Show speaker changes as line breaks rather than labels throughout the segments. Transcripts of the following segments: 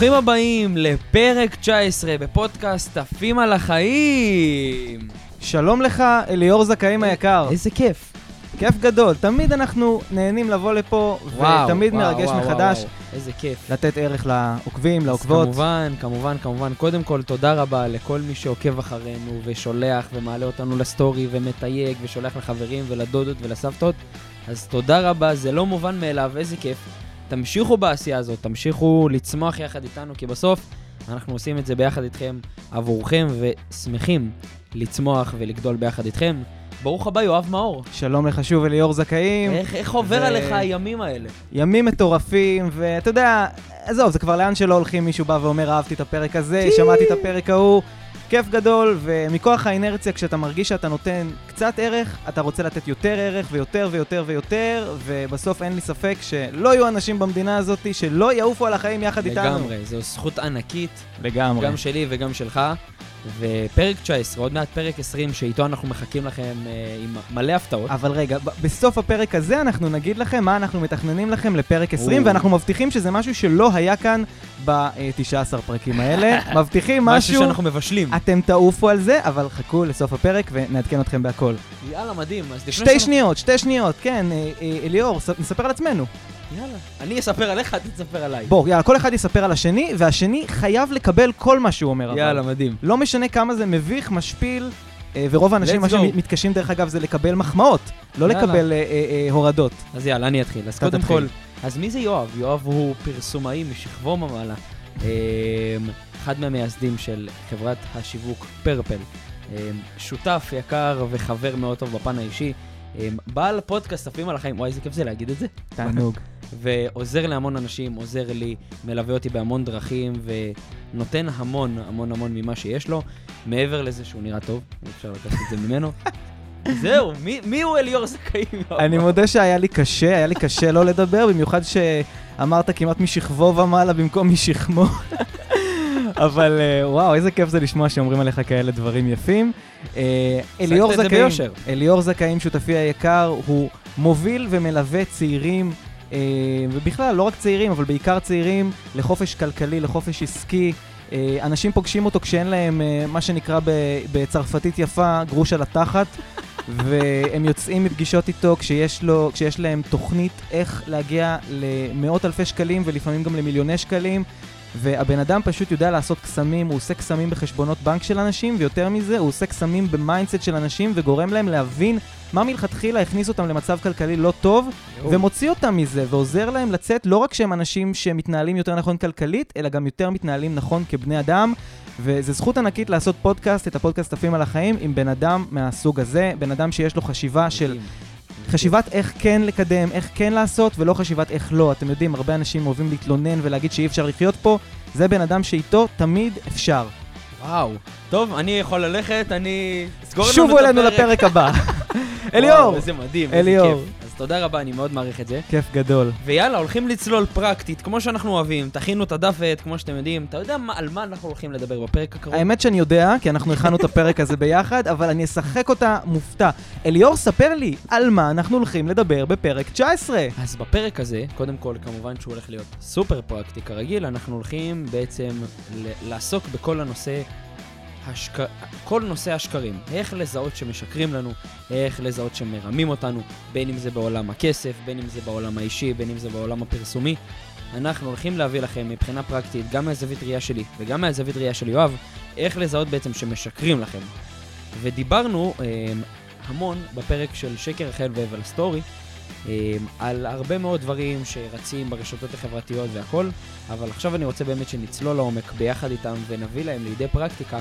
ברוכים הבאים לפרק 19 בפודקאסט עפים על החיים.
שלום לך, אליאור זכאים היקר.
איזה כיף.
כיף גדול. תמיד אנחנו נהנים לבוא לפה, ותמיד
וואו,
מרגש
וואו,
מחדש
וואו, איזה כיף.
לתת ערך לעוקבים, לעוקבות.
כמובן, כמובן, כמובן, קודם כל תודה רבה לכל מי שעוקב אחרינו ושולח ומעלה אותנו לסטורי ומתייג ושולח לחברים ולדודות ולסבתות. אז תודה רבה, זה לא מובן מאליו, איזה כיף. תמשיכו בעשייה הזאת, תמשיכו לצמוח יחד איתנו, כי בסוף אנחנו עושים את זה ביחד איתכם, עבורכם, ושמחים לצמוח ולגדול ביחד איתכם. ברוך הבא, יואב מאור.
שלום לך שוב, אליאור זכאים.
איך, איך עובר
ו-
עליך הימים האלה?
ימים מטורפים, ואתה יודע, עזוב, זה כבר לאן שלא הולכים, מישהו בא ואומר, אהבתי את הפרק הזה, שמעתי את הפרק ההוא. כיף גדול, ומכוח האינרציה, כשאתה מרגיש שאתה נותן קצת ערך, אתה רוצה לתת יותר ערך ויותר ויותר ויותר, ובסוף אין לי ספק שלא יהיו אנשים במדינה הזאת שלא יעופו על החיים יחד איתנו.
לגמרי, זו זכות ענקית,
לגמרי.
גם שלי וגם שלך. ופרק 19, עוד מעט פרק 20, שאיתו אנחנו מחכים לכם אה, עם מלא הפתעות.
אבל רגע, ב- בסוף הפרק הזה אנחנו נגיד לכם מה אנחנו מתכננים לכם לפרק 20,
או.
ואנחנו מבטיחים שזה משהו שלא היה כאן ב-19 פרקים האלה. מבטיחים
משהו
משהו,
שאנחנו מבשלים.
אתם תעופו על זה, אבל חכו לסוף הפרק ונעדכן אתכם בהכל.
יאללה, מדהים.
שתי
שאנחנו-
שניות, שתי שניות, כן, אה, אה, אליאור, ס- נספר על עצמנו.
יאללה. אני אספר עליך, אתה תספר עליי.
בוא, יאללה, כל אחד יספר על השני, והשני חייב לקבל כל מה שהוא אומר. אבל.
יאללה, מדהים.
לא משנה כמה זה מביך, משפיל, אה, ורוב האנשים, מה. שמתקשים דרך אגב, זה לקבל מחמאות, לא
יאללה.
לקבל אה, אה, אה, הורדות.
אז יאללה, אני אתחיל. אז קודם
תתחיל.
כל, אז מי זה יואב? יואב הוא פרסומאי משכבו ממעלה. אמ, אחד מהמייסדים של חברת השיווק פרפל. אמ, שותף יקר וחבר מאוד טוב בפן האישי. אמ, בעל פודקאסט עפים על החיים, וואי, איזה כיף זה להגיד את זה.
תענוג.
ועוזר להמון אנשים, עוזר לי, מלווה אותי בהמון דרכים, ונותן המון המון המון ממה שיש לו. מעבר לזה שהוא נראה טוב, אפשר לקחת את זה ממנו. זהו, מי, מי הוא אליאור זכאים?
אני מודה שהיה לי קשה, היה לי קשה לא לדבר, במיוחד שאמרת כמעט משכבו ומעלה במקום משכמו. אבל אה, וואו, איזה כיף זה לשמוע שאומרים עליך כאלה דברים יפים. אה, אליאור זכאים. אליאור זכאים, שותפי היקר, הוא מוביל ומלווה צעירים, ובכלל, לא רק צעירים, אבל בעיקר צעירים, לחופש כלכלי, לחופש עסקי. אה, אנשים פוגשים אותו כשאין להם, אה, מה שנקרא בצרפתית יפה, גרוש על התחת. והם יוצאים מפגישות איתו כשיש, לו, כשיש להם תוכנית איך להגיע למאות אלפי שקלים ולפעמים גם למיליוני שקלים. והבן אדם פשוט יודע לעשות קסמים, הוא עושה קסמים בחשבונות בנק של אנשים, ויותר מזה, הוא עושה קסמים ב mindset של אנשים וגורם להם להבין מה מלכתחילה הכניס אותם למצב כלכלי לא טוב, ומוציא אותם מזה, ועוזר להם לצאת לא רק שהם אנשים שמתנהלים יותר נכון כלכלית, אלא גם יותר מתנהלים נכון כבני אדם. וזו זכות ענקית לעשות פודקאסט, את הפודקאסט עפים על החיים, עם בן אדם מהסוג הזה, בן אדם שיש לו חשיבה של... חשיבת איך כן לקדם, איך כן לעשות, ולא חשיבת איך לא. אתם יודעים, הרבה אנשים אוהבים להתלונן ולהגיד שאי אפשר לחיות פה, זה בן אדם שאיתו תמיד אפשר.
וואו. טוב, אני יכול ללכת, אני... סגור לנו
שובו אלינו. לפרק הבא.
וואו,
אליאור,
איזה מדהים, איזה. כיף. תודה רבה, אני מאוד מעריך את זה.
כיף גדול.
ויאללה, הולכים לצלול פרקטית, כמו שאנחנו אוהבים. תכינו את הדף ועט, כמו שאתם יודעים. אתה יודע מה, על מה אנחנו הולכים לדבר בפרק הקרוב?
האמת שאני יודע, כי אנחנו הכנו את הפרק הזה ביחד, אבל אני אשחק אותה מופתע. אליאור, ספר לי על מה אנחנו הולכים לדבר בפרק 19.
אז בפרק הזה, קודם כל, כמובן שהוא הולך להיות סופר פרקטי כרגיל, אנחנו הולכים בעצם ל- לעסוק בכל הנושא, השק... כל נושא השקרים. איך לזהות שמשקרים לנו, איך לזהות שמרמים אותנו, בין אם זה בעולם הכסף, בין אם זה בעולם האישי, בין אם זה בעולם הפרסומי. אנחנו הולכים להביא לכם מבחינה פרקטית, גם מהזווית ראייה שלי וגם מהזווית ראייה של יואב, איך לזהות בעצם שמשקרים לכם. ודיברנו אה, המון בפרק של שקר החל והבל סטורי, על הרבה מאוד דברים שרצים ברשתות החברתיות והכל, אבל עכשיו אני רוצה באמת שנצלול לעומק ביחד איתם ונביא להם לידי פרקטיקה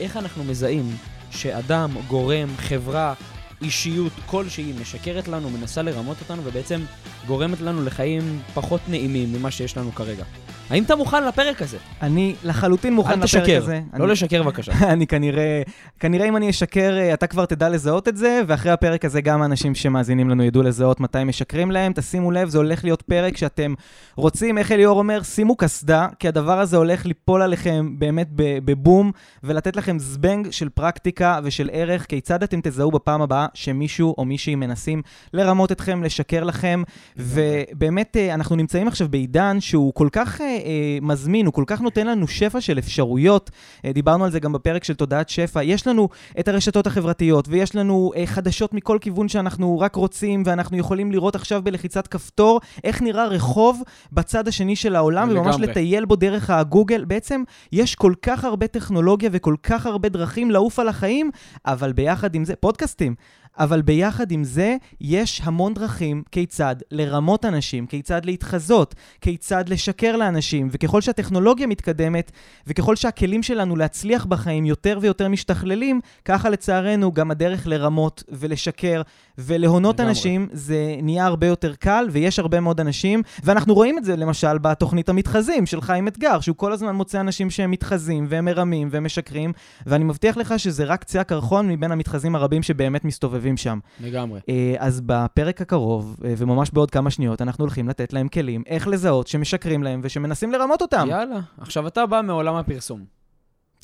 איך אנחנו מזהים שאדם, גורם, חברה, אישיות כלשהי משקרת לנו, מנסה לרמות אותנו ובעצם גורמת לנו לחיים פחות נעימים ממה שיש לנו כרגע. האם אתה מוכן לפרק הזה?
אני לחלוטין מוכן
אל
לפרק
תשקר,
הזה.
לא
אני-
לשקר בבקשה.
אני כנראה, כנראה אם אני אשקר, אה, אתה כבר תדע לזהות את זה, ואחרי הפרק הזה גם האנשים שמאזינים לנו ידעו לזהות מתי משקרים להם. תשימו לב, זה הולך להיות פרק שאתם רוצים, איך אליאור אומר, שימו קסדה, כי הדבר הזה הולך ליפול עליכם באמת בבום, ולתת לכם זבנג של פרקטיקה ושל ערך, כיצד אתם תזהו בפעם הבאה שמישהו או מישהי מנסים לרמות אתכם, לשקר לכם, ובאמת אה, אנחנו נמצאים עכשיו בעידן שהוא כל כך... אה, אה, מזמין, הוא כל כך נותן לנו שפע של אפשרויות. אה, דיברנו על זה גם בפרק של תודעת שפע. יש לנו את הרשתות החברתיות, ויש לנו אה, חדשות מכל כיוון שאנחנו רק רוצים, ואנחנו יכולים לראות עכשיו בלחיצת כפתור איך נראה רחוב בצד השני של העולם,
לגמרי.
וממש לטייל בו דרך הגוגל. בעצם יש כל כך הרבה טכנולוגיה וכל כך הרבה דרכים לעוף על החיים, אבל ביחד עם זה, פודקאסטים. אבל ביחד עם זה, יש המון דרכים כיצד לרמות אנשים, כיצד להתחזות, כיצד לשקר לאנשים, וככל שהטכנולוגיה מתקדמת, וככל שהכלים שלנו להצליח בחיים יותר ויותר משתכללים, ככה לצערנו גם הדרך לרמות ולשקר ולהונות
לגמרי.
אנשים, זה נהיה הרבה יותר קל, ויש הרבה מאוד אנשים, ואנחנו רואים את זה למשל בתוכנית המתחזים של חיים אתגר, שהוא כל הזמן מוצא אנשים שהם מתחזים, והם מרמים, והם משקרים, ואני מבטיח לך שזה רק קצה הקרחון מבין המתחזים הרבים שבאמת מסתובבים שם.
לגמרי.
אה, אז בפרק הקרוב, אה, וממש בעוד כמה שניות, אנחנו הולכים לתת להם כלים איך לזהות שמשקרים להם ושמנסים לרמות אותם.
יאללה. עכשיו, אתה בא מעולם הפרסום.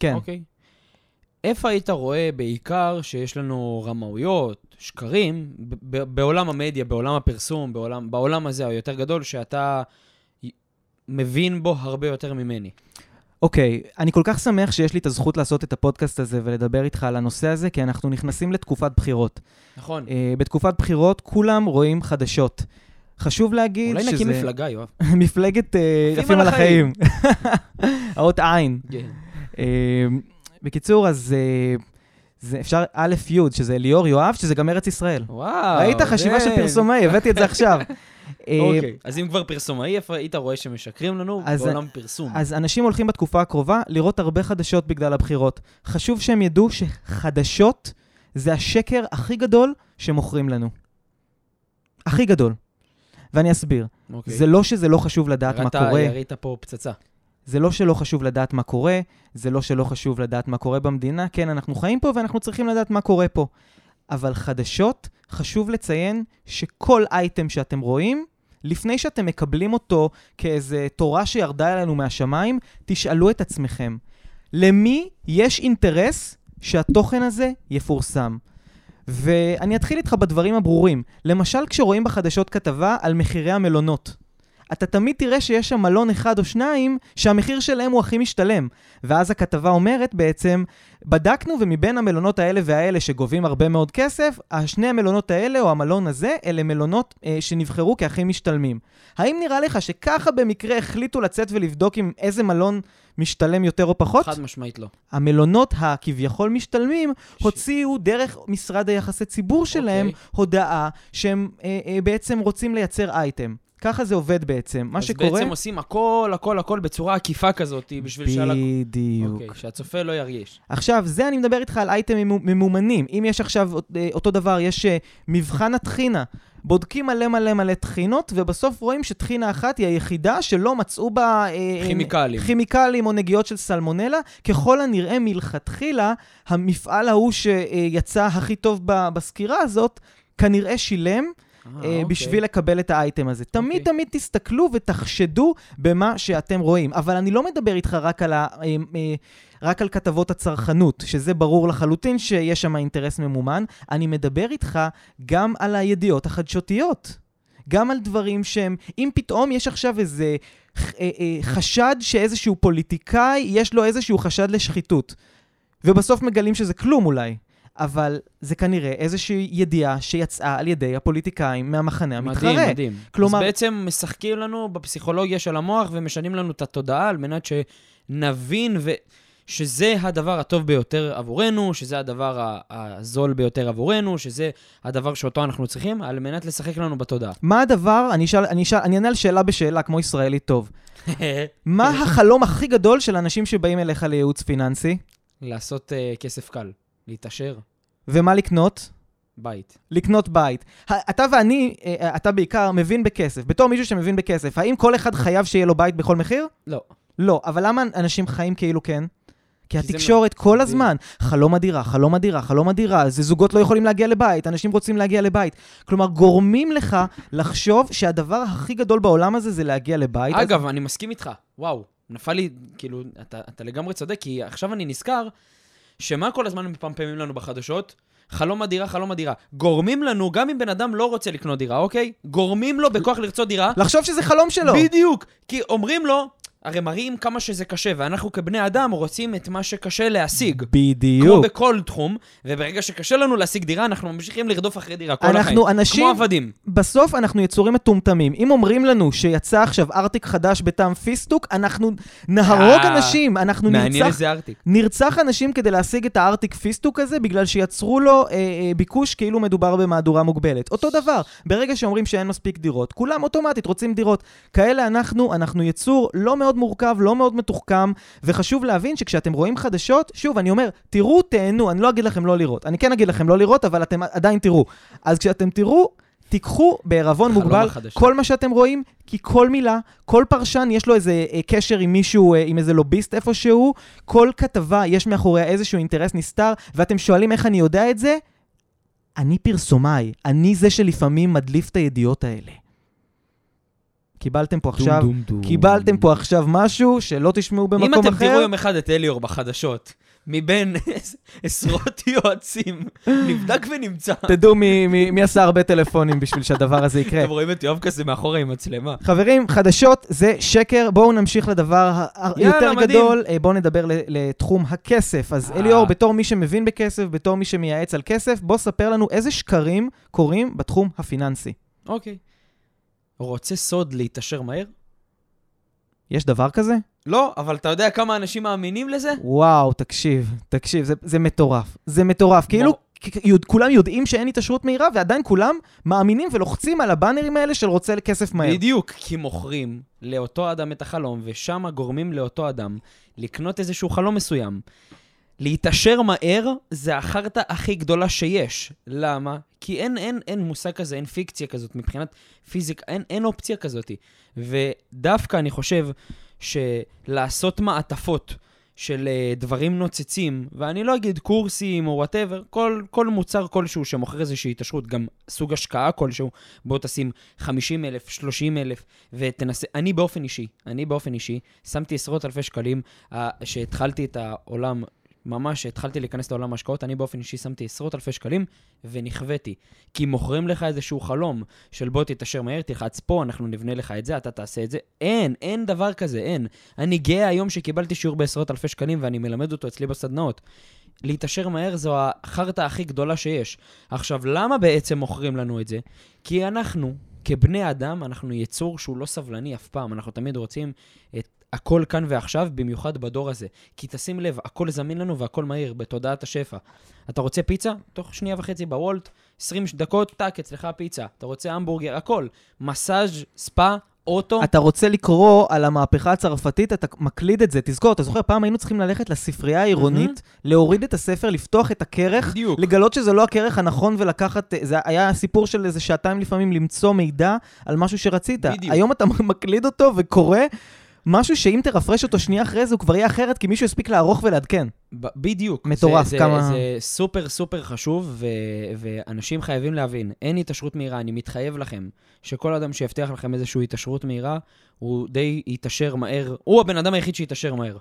כן.
אוקיי. איפה היית רואה בעיקר שיש לנו רמאויות, שקרים, בעולם המדיה, בעולם הפרסום, בעולם, בעולם הזה היותר גדול, שאתה מבין בו הרבה יותר ממני?
אוקיי, אני כל כך שמח שיש לי את הזכות לעשות את הפודקאסט הזה ולדבר איתך על הנושא הזה, כי אנחנו נכנסים לתקופת בחירות.
נכון.
אה, בתקופת בחירות כולם רואים חדשות. חשוב להגיד
אולי
שזה...
נקים מפלגה, יואב.
מפלגת אה,
עפים
עפים
על
החיים. האות עין.
כן.
אה, בקיצור, אז אה, זה אפשר א' י', שזה ליאור יואב, שזה גם ארץ ישראל.
וואו.
ראית חשיבה של פרסומאי, הבאתי את זה עכשיו. אה,
אוקיי. אז אם כבר פרסומאי, איפה היית רואה שמשקרים לנו
אז-
בעולם פרסום?
אז אנשים הולכים בתקופה הקרובה לראות הרבה חדשות בגלל הבחירות. חשוב שהם ידעו שחדשות זה השקר הכי גדול שמוכרים לנו. הכי גדול. ואני אסביר.
אוקיי.
זה לא שזה לא חשוב לדעת מה קורה,
ירית פה פצצה.
זה לא שלא חשוב לדעת מה קורה, זה לא שלא חשוב לדעת מה קורה במדינה. כן, אנחנו חיים פה ואנחנו צריכים לדעת מה קורה פה. אבל חדשות, חשוב לציין שכל אייטם שאתם רואים, לפני שאתם מקבלים אותו כאיזה תורה שירדה אלינו מהשמיים, תשאלו את עצמכם, למי יש אינטרס שהתוכן הזה יפורסם? ואני אתחיל איתך בדברים הברורים. למשל, כשרואים בחדשות כתבה על מחירי המלונות. אתה תמיד תראה שיש שם מלון אחד או שניים שהמחיר שלהם הוא הכי משתלם. ואז הכתבה אומרת בעצם, בדקנו ומבין המלונות האלה והאלה שגובים הרבה מאוד כסף, השני המלונות האלה או המלון הזה, אלה מלונות אה, שנבחרו כהכי משתלמים. האם נראה לך שככה במקרה החליטו לצאת ולבדוק אם איזה מלון משתלם יותר או פחות?
חד משמעית לא.
המלונות הכביכול משתלמים
ש-
הוציאו דרך משרד היחסי ציבור שלהם
אוקיי.
הודעה שהם אה, אה, בעצם רוצים לייצר אייטם. ככה זה עובד בעצם. מה
אז
שקורה...
בעצם עושים הכל, הכל, הכל בצורה עקיפה כזאת, בשביל שהלק-
בדיוק.
אוקיי, שהצופה לא ירגיש.
עכשיו, זה אני מדבר איתך על אייטמים ממו- ממומנים. אם יש עכשיו אה, אותו דבר, יש אה, מבחן הטחינה. בודקים מלא מלא מלא טחינות, ובסוף רואים שטחינה אחת היא היחידה שלא מצאו בה... אה,
כימיקלים.
כימיקלים או נגיעות של סלמונלה. ככל הנראה מלכתחילה, המפעל ההוא שיצא הכי טוב ב- בסקירה הזאת, כנראה שילם
אה,
אה,
אוקיי.
בשביל לקבל את האייטם הזה. תמיד
אוקיי.
תמיד תסתכלו ותחשדו במה שאתם רואים. אבל אני לא מדבר איתך רק על, ה, אה, אה, רק על כתבות הצרכנות, שזה ברור לחלוטין שיש שם אינטרס ממומן. אני מדבר איתך גם על הידיעות החדשותיות. גם על דברים שהם, אם פתאום יש עכשיו איזה אה, אה, חשד שאיזשהו פוליטיקאי, יש לו איזשהו חשד לשחיתות, ובסוף מגלים שזה כלום אולי. אבל זה כנראה איזושהי ידיעה שיצאה על ידי הפוליטיקאים מהמחנה המתחרה.
מדהים, מדהים.
כלומר-
אז בעצם משחקים לנו בפסיכולוגיה של המוח ומשנים לנו את התודעה על מנת שנבין ו... שזה הדבר הטוב ביותר עבורנו, שזה הדבר הזול ביותר עבורנו, שזה הדבר שאותו אנחנו צריכים, על מנת לשחק לנו בתודעה.
מה הדבר, אני אשאל, אני אשאל, אני אענה על שאלה בשאלה כמו ישראלי טוב. מה החלום הכי גדול של אנשים שבאים אליך לייעוץ פיננסי?
לעשות uh, כסף קל, להתעשר,
ומה לקנות?
בית.
לקנות בית. אתה ואני, אה, אתה בעיקר, מבין בכסף. בתור מישהו שמבין בכסף, האם כל אחד חייב שיהיה לו בית בכל מחיר?
לא.
לא. אבל למה אנשים חיים כאילו כן? כי התקשורת כל. הזמן, חלום הדירה, חלום הדירה, חלום הדירה, זה זוגות לא יכולים להגיע לבית, אנשים רוצים להגיע לבית. כלומר, גורמים לך לחשוב שהדבר הכי גדול בעולם הזה זה להגיע לבית. אז-
אגב, אני מסכים איתך. וואו, נפל לי, כאילו, אתה, אתה לגמרי צודק, כי עכשיו אני נזכר שמה כל הזמן מפמפמים לנו בחדשות? חלום הדירה, חלום הדירה. גורמים לנו, גם אם בן אדם לא רוצה לקנות דירה, אוקיי? גורמים לו בכוח לרצות דירה.
לחשוב שזה חלום שלו.
בדיוק. כי אומרים לו, הרי מראים כמה שזה קשה, ואנחנו כבני אדם רוצים את מה שקשה להשיג. כמו
בדיוק.
בכל תחום, וברגע שקשה לנו להשיג דירה, אנחנו ממשיכים לרדוף אחרי דירה כל החיים.
אנחנו אנשים,
כמו עבדים.
בסוף אנחנו יצורים מטומטמים. אם אומרים לנו שיצא עכשיו ארטיק חדש בטעם פיסטוק, אנחנו נהרוג
אה,
אנשים, אנחנו
מעניין
נרצח,
איזה ארטיק.
נרצח אנשים כדי להשיג את הארטיק פיסטוק הזה, בגלל שיצרו לו אה, אה, ביקוש כאילו מדובר במהדורה מוגבלת. אותו דבר, ברגע שאומרים שאין מספיק דירות, כולם אוטומטית רוצים דירות. כאלה אנחנו, אנחנו יצור לא מאוד מורכב, לא מאוד מתוחכם, וחשוב להבין שכשאתם רואים חדשות, שוב, אני אומר, תראו, תהנו, אני לא אגיד לכם לא לראות. אני כן אגיד לכם לא לראות, אבל אתם עדיין תראו. אז כשאתם תראו, תיקחו בערבון
חלום
מוגבל
החדשות.
כל מה שאתם רואים, כי כל מילה, כל פרשן יש לו איזה אה, קשר עם מישהו, אה, עם איזה לוביסט איפשהו, כל כתבה יש מאחוריה איזשהו אינטרס נסתר, ואתם שואלים איך אני יודע את זה? אני פרסומאי, אני זה שלפעמים מדליף את הידיעות האלה. קיבלתם פה עכשיו,
דום, דום, דום.
קיבלתם פה עכשיו משהו שלא תשמעו
אם
במקום
אתם
אחר.
תראו יום אחד את אליאור בחדשות, מבין עשרות יועצים, נבדק ונמצא.
תדעו מי, מי, מי עשה הרבה טלפונים בשביל שהדבר הזה יקרה.
אתם רואים את יואב כזה מאחורה עם מצלמה.
חברים, חדשות זה שקר, בואו נמשיך לדבר היותר. גדול, אה, בואו נדבר ל- לתחום הכסף. אז
אה.
אליאור, בתור מי שמבין בכסף, בתור מי שמייעץ על כסף, בוא ספר לנו איזה שקרים קורים בתחום הפיננסי.
אוקיי. רוצה סוד להתעשר מהר?
יש דבר כזה?
לא, אבל אתה יודע כמה אנשים מאמינים לזה?
וואו, תקשיב, תקשיב, זה, זה מטורף. זה מטורף. כאילו, יודע- כולם יודעים שאין התעשרות מהירה, ועדיין כולם מאמינים ולוחצים על הבאנרים האלה של רוצה כסף מהר.
בדיוק, כי מוכרים לאותו אדם את החלום, ושם גורמים לאותו אדם לקנות איזשהו חלום מסוים. להתעשר מהר זה החרטא הכי גדולה שיש. למה? כי אין, אין, אין מושג כזה, אין פיקציה כזאת מבחינת פיזיקה, אין, אין אופציה כזאת. ודווקא אני חושב שלעשות מעטפות של אה, דברים נוצצים, ואני לא אגיד קורסים או whatever, כל, כל מוצר כלשהו שמוכר איזושהי התעשרות, גם סוג השקעה כלשהו, בוא תשים 50 אלף, 30 אלף, ותנסה, אני באופן אישי, אני באופן אישי, שמתי עשרות אלפי שקלים, אה, שהתחלתי את העולם, ממש התחלתי להיכנס לעולם ההשקעות, אני באופן אישי שמתי עשרות אלפי שקלים, ונכוויתי. כי מוכרים לך איזשהו חלום של בוא תתעשר מהר, תלחץ פה, אנחנו נבנה לך את זה, אתה תעשה את זה. אין, אין דבר כזה, אין. אני גאה היום שקיבלתי שיעור בעשרות אלפי שקלים ואני מלמד אותו אצלי בסדנאות. להתעשר מהר זו החרטא הכי גדולה שיש. עכשיו, למה בעצם מוכרים לנו את זה? כי אנחנו, כבני אדם, אנחנו יצור שהוא לא סבלני אף פעם. אנחנו תמיד רוצים את הכל כאן ועכשיו, במיוחד בדור הזה. כי תשים לב, הכל זמין לנו והכל מהיר, בתודעת השפע. אתה רוצה פיצה? תוך שנייה וחצי בוולט, 20 דקות, טאק, אצלך פיצה. אתה רוצה המבורגר, הכל. מסאז', ספא, אוטו.
אתה רוצה לקרוא על המהפכה הצרפתית, אתה מקליד את זה. תזכור, אתה זוכר, פעם היינו צריכים ללכת לספרייה העירונית, להוריד את הספר, לפתוח את הכרך,
בדיוק.
לגלות שזה לא הכרך הנכון ולקחת... זה היה סיפור של איזה שעתיים לפעמים למצוא מידע על משהו שרצית.
בדיוק.
היום אתה מקליד אותו וקורא משהו שאם תרפרש אותו שנייה אחרי זה, הוא כבר יהיה אחרת, כי מישהו הספיק לערוך ולעדכן.
ב- בדיוק.
מטורף,
זה,
כמה-
זה, זה סופר סופר חשוב, ו, ואנשים חייבים להבין, אין התעשרות מהירה, אני מתחייב לכם, שכל אדם שיבטיח לכם איזושהי התעשרות מהירה, הוא די יתעשר מהר, הוא הבן אדם היחיד שיתעשר מהר.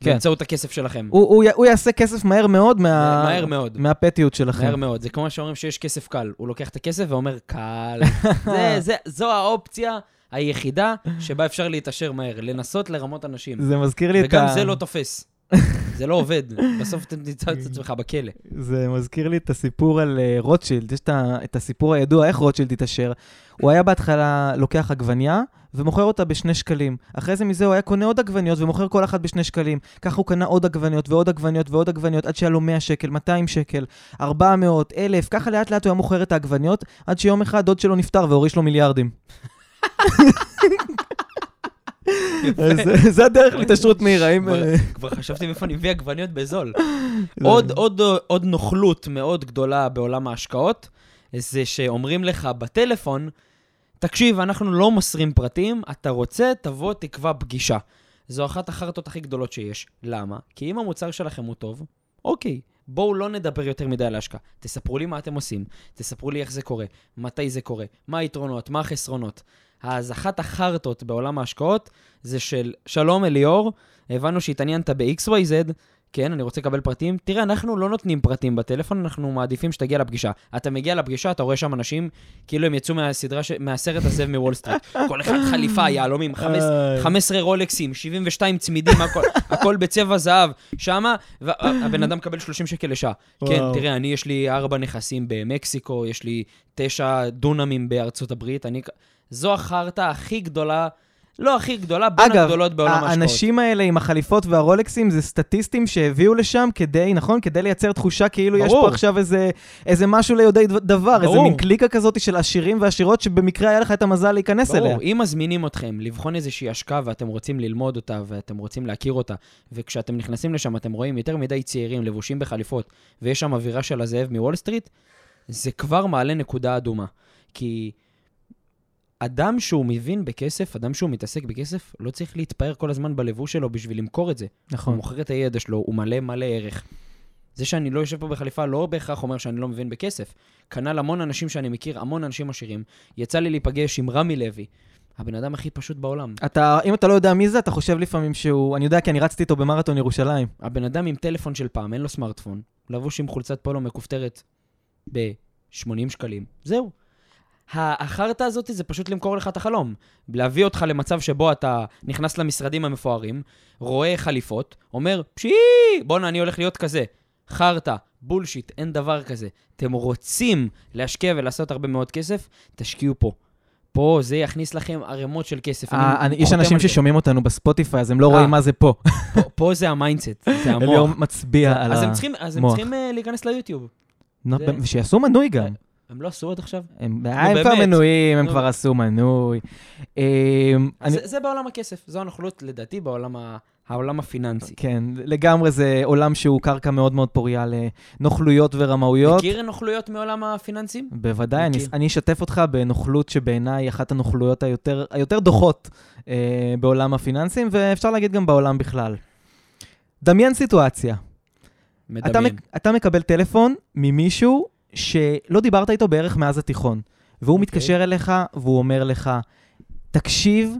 כן.
באמצעות הכסף שלכם.
הוא, הוא, הוא יעשה kסף מהר מאוד מה...
מהר מאוד.
מהפטיות שלכם.
מהר מאוד. זה כמו שאומרים שיש כסף קל. הוא לוקח את הכסף ואומר, קל. זה, זה, זו האופציה היחידה שבה אפשר להתעשר מהר, לנסות לרמות אנשים.
זה מזכיר לי את
וגם
ה...
זה לא תופס. זה לא עובד. בסוף אתה תמצא את עצמך בכלא.
זה מזכיר לי את הסיפור על אה, רוטשילד, יש את הסיפור הידוע, איך רוטשילד התעשר. הוא היה בהתחלה לוקח עגבניה ומוכר אותה בשני שקלים. אחרי זה מזה הוא היה קונה עוד עגבניות ומוכר כל אחת בשני שקלים. ככה הוא קנה עוד עגבניות ועוד עגבניות ועוד עגבניות עד שהיה לו 100 שקל, 200 שקל, 400, 1,000, ככה לאט לאט הוא היה מוכר את העגבניות, עד שיום אחד דוד שלו נפטר והוריש לו מיליארדים. זה- הדרך להתעשרות מהירה.
כבר-
אה,
כבר חשבתי מאיפה אני מביא עגבניות בזול. עוד נוכלות מאוד גדולה בעולם ההשקעות, זה שאומרים לך בטלפון, תקשיב, אנחנו לא מוסרים פרטים, אתה רוצה, תבוא, תקבע פגישה. זו אחת החרטות הכי גדולות שיש. למה? כי אם המוצר שלכם הוא טוב, אוקיי, בואו לא נדבר יותר מדי על ההשקעה. תספרו לי מה אתם עושים, תספרו לי איך זה קורה, מתי זה קורה, מה היתרונות, מה החסרונות. אז אחת החרטות בעולם ההשקעות זה של שלום אליאור, הבנו שהתעניינת ב-XYZ, כן, אני רוצה לקבל פרטים. תראה, אנחנו לא נותנים פרטים בטלפון, אנחנו מעדיפים שתגיע לפגישה. אתה מגיע לפגישה, אתה רואה שם אנשים, כאילו הם יצאו מהסדרה, ש... מהסרט הזה מוול סטריט. כל אחד חליפה, יהלומים, חמש-
איי.
15 רולקסים, 72 צמידים, הכל, הכל בצבע זהב. שמה, והבן אדם מקבל 30 שקל לשעה. כן. תראה, אני, יש לי ארבע נכסים במקסיקו, יש לי תשע דונמים בארצות הברית. אני... זו החרטא הכי גדולה, לא הכי גדולה, בין
אגב,
הגדולות בעולם ההשקעות.
האנשים האלה עם החליפות והרולקסים זה סטטיסטים שהביאו לשם כדי, נכון? כדי לייצר תחושה כאילו יש
ברור.
פה עכשיו איזה, איזה משהו ליודעי דבר, דבר איזה
ברור.
מין קליקה כזאת של עשירים ועשירות שבמקרה היה לך את המזל להיכנס אליה.
ברור, אם מזמינים אתכם לבחון איזושהי השקעה ואתם רוצים ללמוד אותה ואתם רוצים להכיר אותה, וכשאתם נכנסים לשם אתם רואים יותר מדי צעירים לבושים בחליפות, ויש שם אווירה של הזאב מוול סטריט, זה כבר מעלה נקודה אדומה. כי אדם שהוא מבין בכסף, אדם שהוא מתעסק בכסף, לא צריך להתפאר כל הזמן בלבוש שלו בשביל למכור את זה. הוא
נכון.
מוכר את הידע שלו, הוא מלא מלא ערך. זה שאני לא יושב פה בחליפה לא בהכרח אומר שאני לא מבין בכסף. כנ"ל המון אנשים שאני מכיר, המון אנשים עשירים. יצא לי להיפגש עם רמי לוי, הבן אדם הכי פשוט בעולם.
אתה, אם אתה לא יודע מי זה, אתה חושב לפעמים שהוא... אני יודע כי אני רצתי איתו במרתון ירושלים.
הבן אדם עם טלפון של פעם, אין לו סמארטפון, לבוש עם חולצת פולו מכופתרת ב-80 שקלים. זהו. החרטא הזאת זה פשוט למכור לך את החלום. להביא אותך למצב שבו אתה נכנס למשרדים המפוארים, רואה חליפות, אומר, פשי, בואנה, אני הולך להיות כזה. חרטא, בולשיט, אין דבר כזה. אתם רוצים להשקיע ולעשות הרבה מאוד כסף, תשקיעו פה. פה זה יכניס לכם ערימות של כסף.
אה, יש אנשים. ששומעים אותנו בספוטיפיי, אז הם לא
אה.
רואים מה זה פה.
פה, זה ה mindset, זה המוח.
אליאור מצביע על
אז
ה...
הם צריכים, אז הם. צריכים אה, להיכנס ליוטיוב.
ושיעשו מנוי גם.
הם לא עשו עד עכשיו?
הם הם כבר. מנויים, הם. כבר עשו מנוי. אמ,
זה, בעולם הכסף, זו הנוכלות לדעתי בעולם ה, העולם הפיננסי.
כן, לגמרי זה עולם שהוא קרקע מאוד מאוד פוריה לנוכלויות ורמאויות.
מכיר נוכלויות מעולם הפיננסים?
בוודאי, אני. אני אשתף אותך בנוכלות שבעיניי היא אחת הנוכלויות היותר, היותר דוחות אה, בעולם הפיננסים, ואפשר להגיד גם בעולם בכלל. דמיין סיטואציה. אתה,
מדמיין.
מק- אתה מקבל טלפון ממישהו שלא דיברת איתו בערך מאז התיכון, והוא
אוקיי.
מתקשר אליך והוא אומר לך, תקשיב,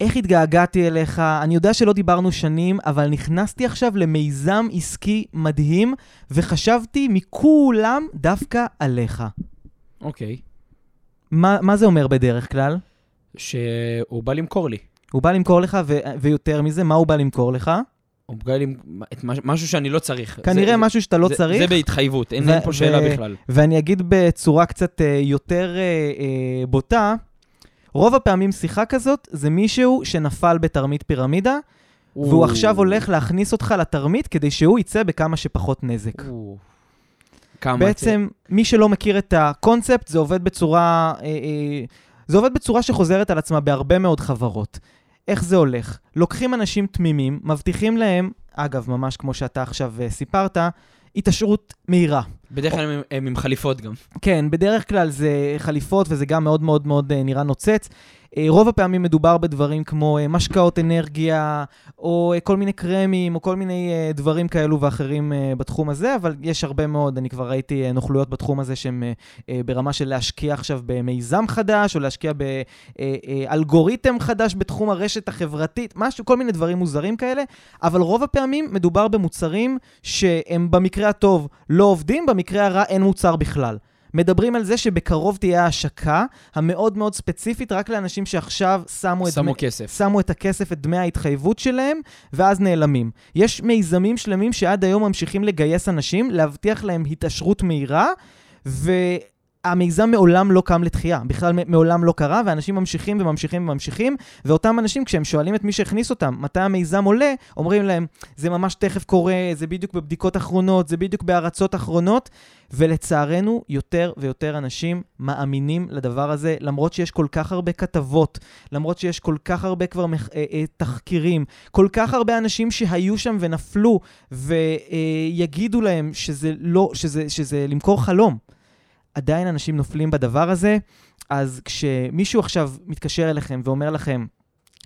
איך התגעגעתי אליך, אני יודע שלא דיברנו שנים, אבל נכנסתי עכשיו למיזם עסקי מדהים, וחשבתי מכולם דווקא עליך.
אוקיי.
מה, מה זה אומר בדרך כלל?
שהוא בא למכור לי.
הוא בא למכור לך, ו- ויותר מזה, מה הוא בא למכור לך?
הוא. את מש... משהו שאני לא צריך.
כנראה
זה,
משהו שאתה לא
זה,
צריך.
זה בהתחייבות, אין,
ו-
אין פה שאלה
ו-
בכלל.
ואני אגיד בצורה קצת אה, יותר אה, אה, בוטה, רוב הפעמים שיחה כזאת זה מישהו שנפל בתרמית פירמידה, והוא עכשיו הולך להכניס אותך לתרמית כדי שהוא יצא בכמה שפחות נזק.
או. כמה...
בעצם, מי שלא מכיר את הקונספט, זה עובד בצורה... אה, אה, זה עובד בצורה שחוזרת על עצמה בהרבה מאוד חברות. איך זה הולך? לוקחים אנשים תמימים, מבטיחים להם, אגב, ממש כמו שאתה עכשיו אה, סיפרת, התעשרות מהירה.
בדרך כלל הם, הם עם חליפות גם.
כן, בדרך כלל זה חליפות וזה גם מאוד מאוד מאוד אה, נראה נוצץ. אה, רוב הפעמים מדובר בדברים כמו אה, משקאות אנרגיה, או כל מיני קרמים, או כל מיני דברים כאלו ואחרים בתחום הזה, אבל יש הרבה מאוד, אני כבר ראיתי נוכלויות בתחום הזה שהן ברמה של להשקיע עכשיו במיזם חדש, או להשקיע באלגוריתם חדש בתחום הרשת החברתית, משהו, כל מיני דברים מוזרים כאלה, אבל רוב הפעמים מדובר במוצרים שהם במקרה הטוב לא עובדים, במקרה הרע אין מוצר בכלל. מדברים על זה שבקרוב תהיה ההשקה המאוד מאוד ספציפית רק לאנשים שעכשיו שמו את,
שמו
דמי,
כסף.
שמו את הכסף, את דמי ההתחייבות שלהם, ואז נעלמים. יש מיזמים שלמים שעד היום ממשיכים לגייס אנשים, להבטיח להם התעשרות מהירה, והמיזם מעולם לא קם לתחייה, בכלל מעולם לא קרה, ואנשים ממשיכים וממשיכים וממשיכים, ואותם אנשים, כשהם שואלים את מי שהכניס אותם, מתי המיזם עולה, אומרים להם, זה ממש תכף קורה, זה בדיוק בבדיקות אחרונות, זה בדיוק בהרצות אחרונות, ולצערנו, יותר ויותר אנשים מאמינים לדבר הזה, למרות שיש כל כך הרבה כתבות, למרות שיש כל כך הרבה כבר מח... אה, אה, תחקירים, כל כך הרבה אנשים שהיו שם ונפלו, ויגידו להם שזה לא, שזה, שזה למכור חלום. עדיין אנשים נופלים בדבר הזה, אז כשמישהו עכשיו מתקשר אליכם ואומר לכם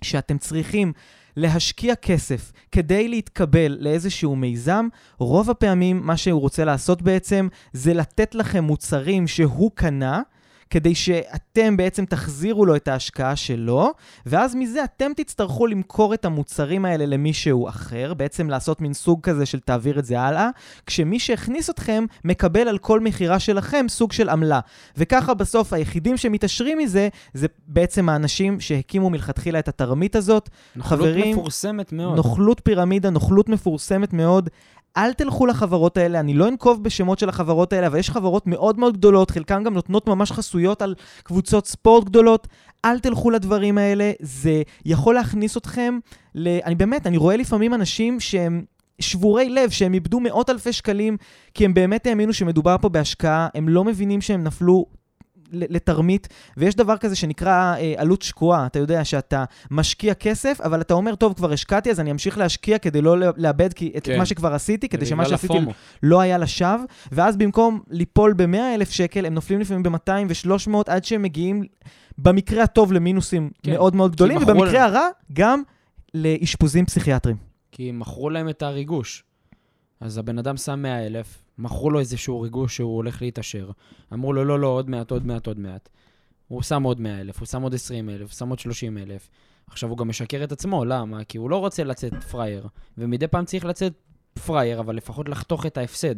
שאתם צריכים להשקיע כסף כדי להתקבל לאיזשהו מיזם, רוב הפעמים מה שהוא רוצה לעשות בעצם זה לתת לכם מוצרים שהוא קנה, כדי שאתם בעצם תחזירו לו את ההשקעה שלו, ואז מזה אתם תצטרכו למכור את המוצרים האלה למישהו אחר, בעצם לעשות מין סוג כזה של תעביר את זה הלאה, כשמי שהכניס אתכם מקבל על כל מכירה שלכם סוג של עמלה. וככה בסוף היחידים שמתעשרים מזה, זה בעצם האנשים שהקימו מלכתחילה את התרמית הזאת.
נוכלות
חברים,
מפורסמת מאוד.
נוכלות פירמידה, נוכלות מפורסמת מאוד. אל תלכו לחברות האלה, אני לא אנקוב בשמות של החברות האלה, אבל יש חברות מאוד מאוד גדולות, חלקן גם נותנות ממש חסויות על קבוצות ספורט גדולות. אל תלכו לדברים האלה, זה יכול להכניס אתכם ל... אני באמת, אני רואה לפעמים אנשים שהם שבורי לב, שהם איבדו מאות אלפי שקלים, כי הם באמת האמינו שמדובר פה בהשקעה, הם לא מבינים שהם נפלו לתרמית, ויש דבר כזה שנקרא אה, עלות שקועה. אתה יודע שאתה משקיע כסף, אבל אתה אומר, טוב, כבר השקעתי, אז אני אמשיך להשקיע כדי לא לאבד כי, את
כן.
מה שכבר עשיתי, כדי שמה שעשיתי
הפומו.
לא היה לשווא, ואז במקום ליפול ב-100 אלף שקל, הם נופלים לפעמים ב-200 ו-300 עד שהם מגיעים, במקרה הטוב, למינוסים
כן.
מאוד מאוד גדולים, ובמקרה
להם.
הרע, גם לאשפוזים פסיכיאטריים.
כי מכרו להם את הריגוש. אז הבן אדם שם 100 אלף, מכרו לו איזשהו ריגוש שהוא הולך להתעשר. אמרו לו, לא, לא, עוד מעט, עוד מעט, עוד מעט. הוא שם עוד 100 אלף, הוא שם עוד 20 אלף, הוא שם עוד 30 אלף. עכשיו הוא גם משקר את עצמו, למה? כי הוא לא רוצה לצאת פראייר, ומדי פעם צריך לצאת פראייר, אבל לפחות לחתוך את ההפסד,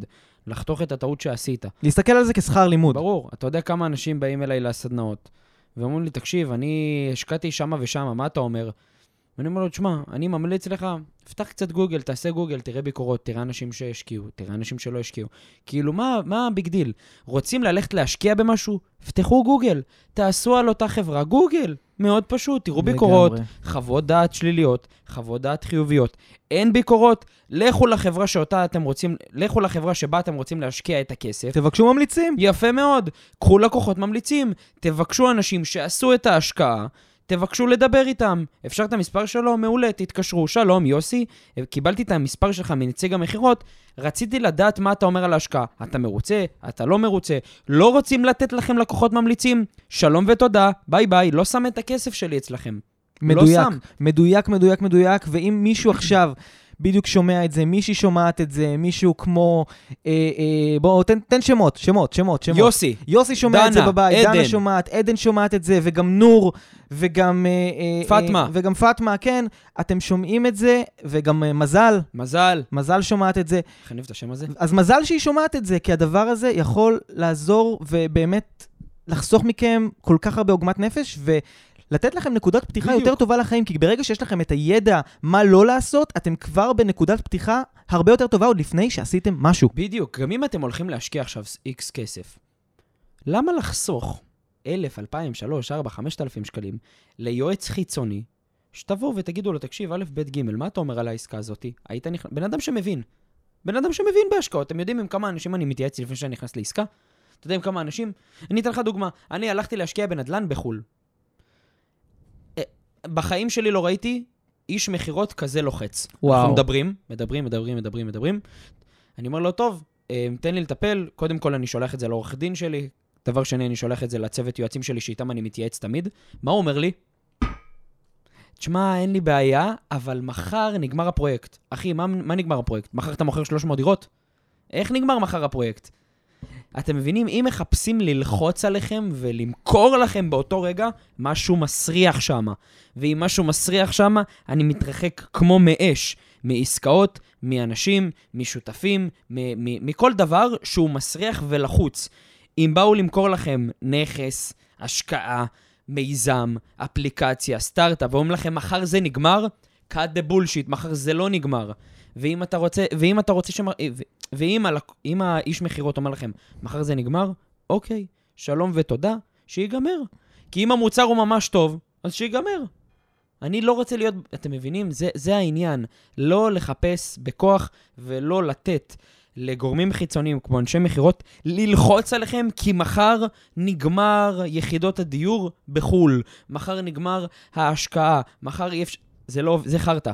לחתוך את הטעות שעשית.
להסתכל על זה כשכר לימוד.
ברור, אתה יודע כמה אנשים באים אליי לסדנאות, ואומרים לי, תקשיב, אני השקעתי שמה ושמה, מה אתה אומר? ואני אומר לו, תשמע, אני ממליץ לך, פתח קצת גוגל, תעשה גוגל, תראה ביקורות, תראה אנשים שהשקיעו, תראה אנשים שלא השקיעו. כאילו, מה, מה ה big deal? רוצים ללכת להשקיע במשהו? פתחו גוגל, תעשו על אותה חברה גוגל. מאוד פשוט, תראו ביקורות,
לגמרי.
חוות דעת שליליות, חוות דעת חיוביות. אין ביקורות, לכו לחברה שאותה אתם רוצים, לכו לחברה שבה אתם רוצים להשקיע את הכסף.
תבקשו ממליצים.
יפה מאוד. קחו לקוחות ממליצים, תבקשו אנשים שעשו את ההשקעה, תבקשו לדבר איתם. אפשר את המספר שלו? מעולה, תתקשרו. שלום, יוסי, קיבלתי את המספר שלך מנציג המכירות, רציתי לדעת מה אתה אומר על ההשקעה. אתה מרוצה? אתה לא מרוצה? לא רוצים לתת לכם לקוחות ממליצים? שלום ותודה, ביי ביי, לא שם את הכסף שלי אצלכם.
מדויק,
לא שם.
מדויק, מדויק, מדויק, ואם מישהו עכשיו בדיוק שומע את זה, מישהי שומעת את זה, מישהו כמו... אה, אה, בוא, תן, תן שמות, שמות, שמות, שמות.
יוסי,
יוסי שומע את זה
דנה,
בבית,
עדן.
דנה שומעת, עדן שומעת את זה, וגם נור, וגם... אה, אה,
פאטמה.
אה, וגם פאטמה, כן. אתם שומעים את זה, וגם אה, מזל,
מזל.
מזל שומעת את זה.
איך אני אוהב את השם הזה?
אז מזל שהיא שומעת את זה, כי הדבר הזה יכול לעזור ובאמת לחסוך מכם כל כך הרבה עוגמת נפש, ולתת לכם נקודת פתיחה
בדיוק.
יותר טובה לחיים, כי ברגע שיש לכם את הידע מה לא לעשות, אתם כבר בנקודת פתיחה הרבה יותר טובה עוד לפני שעשיתם משהו.
בדיוק, גם אם אתם הולכים להשקיע עכשיו איקס כסף, למה לחסוך 1,000, 2,000, 3, 4, 5,000 שקלים ליועץ חיצוני, שתבואו ותגידו לו, תקשיב, א', ב', ג', מה אתה אומר על העסקה הזאת? היית נכנס... בן אדם שמבין. בן אדם שמבין בהשקעות. אתם יודעים עם כמה אנשים אני מתייעץ לפני שאני נכנס לעסקה? אתה יודע עם כמה אנשים? אני אתן לך דוגמה. אני הלכתי להשקיע בנדל"ן בחו"ל. בחיים שלי לא ראיתי איש מכירות כזה לוחץ.
וואו.
אנחנו מדברים, מדברים, מדברים, מדברים, מדברים. אני אומר לו, טוב, אה, תן לי לטפל. קודם כל, אני שולח את זה לעורך דין שלי. דבר שני, אני שולח את זה לצוות יועצים שלי, שאיתם אני מתייעץ תמיד. מה הוא אומר לי? תשמע, אין לי בעיה, אבל מחר נגמר הפרויקט. אחי, מה, מה נגמר הפרויקט? מחר אתה מוכר 300 דירות? איך נגמר מחר הפרויקט? אתם מבינים? אם מחפשים ללחוץ עליכם ולמכור לכם באותו רגע, משהו מסריח שם. ואם משהו מסריח שם, אני מתרחק כמו מאש. מעסקאות, מאנשים, משותפים, מכל דבר שהוא מסריח ולחוץ. אם באו למכור לכם נכס, השקעה, מיזם, אפליקציה, סטארט-אפ, ואומרים לכם, מחר זה נגמר, cut the bullshit, מחר זה לא נגמר. ואם אתה רוצה, ואם אתה רוצה שמר... ו- ואם הלק... האיש מכירות אומר לכם, מחר זה נגמר, אוקיי, שלום ותודה, שיגמר. כי אם המוצר הוא ממש טוב, אז שיגמר. אני לא רוצה להיות, אתם מבינים? זה, זה העניין. לא לחפש בכוח ולא לתת לגורמים חיצוניים כמו אנשי מכירות ללחוץ עליכם, כי מחר נגמר יחידות הדיור בחו"ל, מחר נגמר ההשקעה, מחר אי אפשר... זה לא, זה חרטא.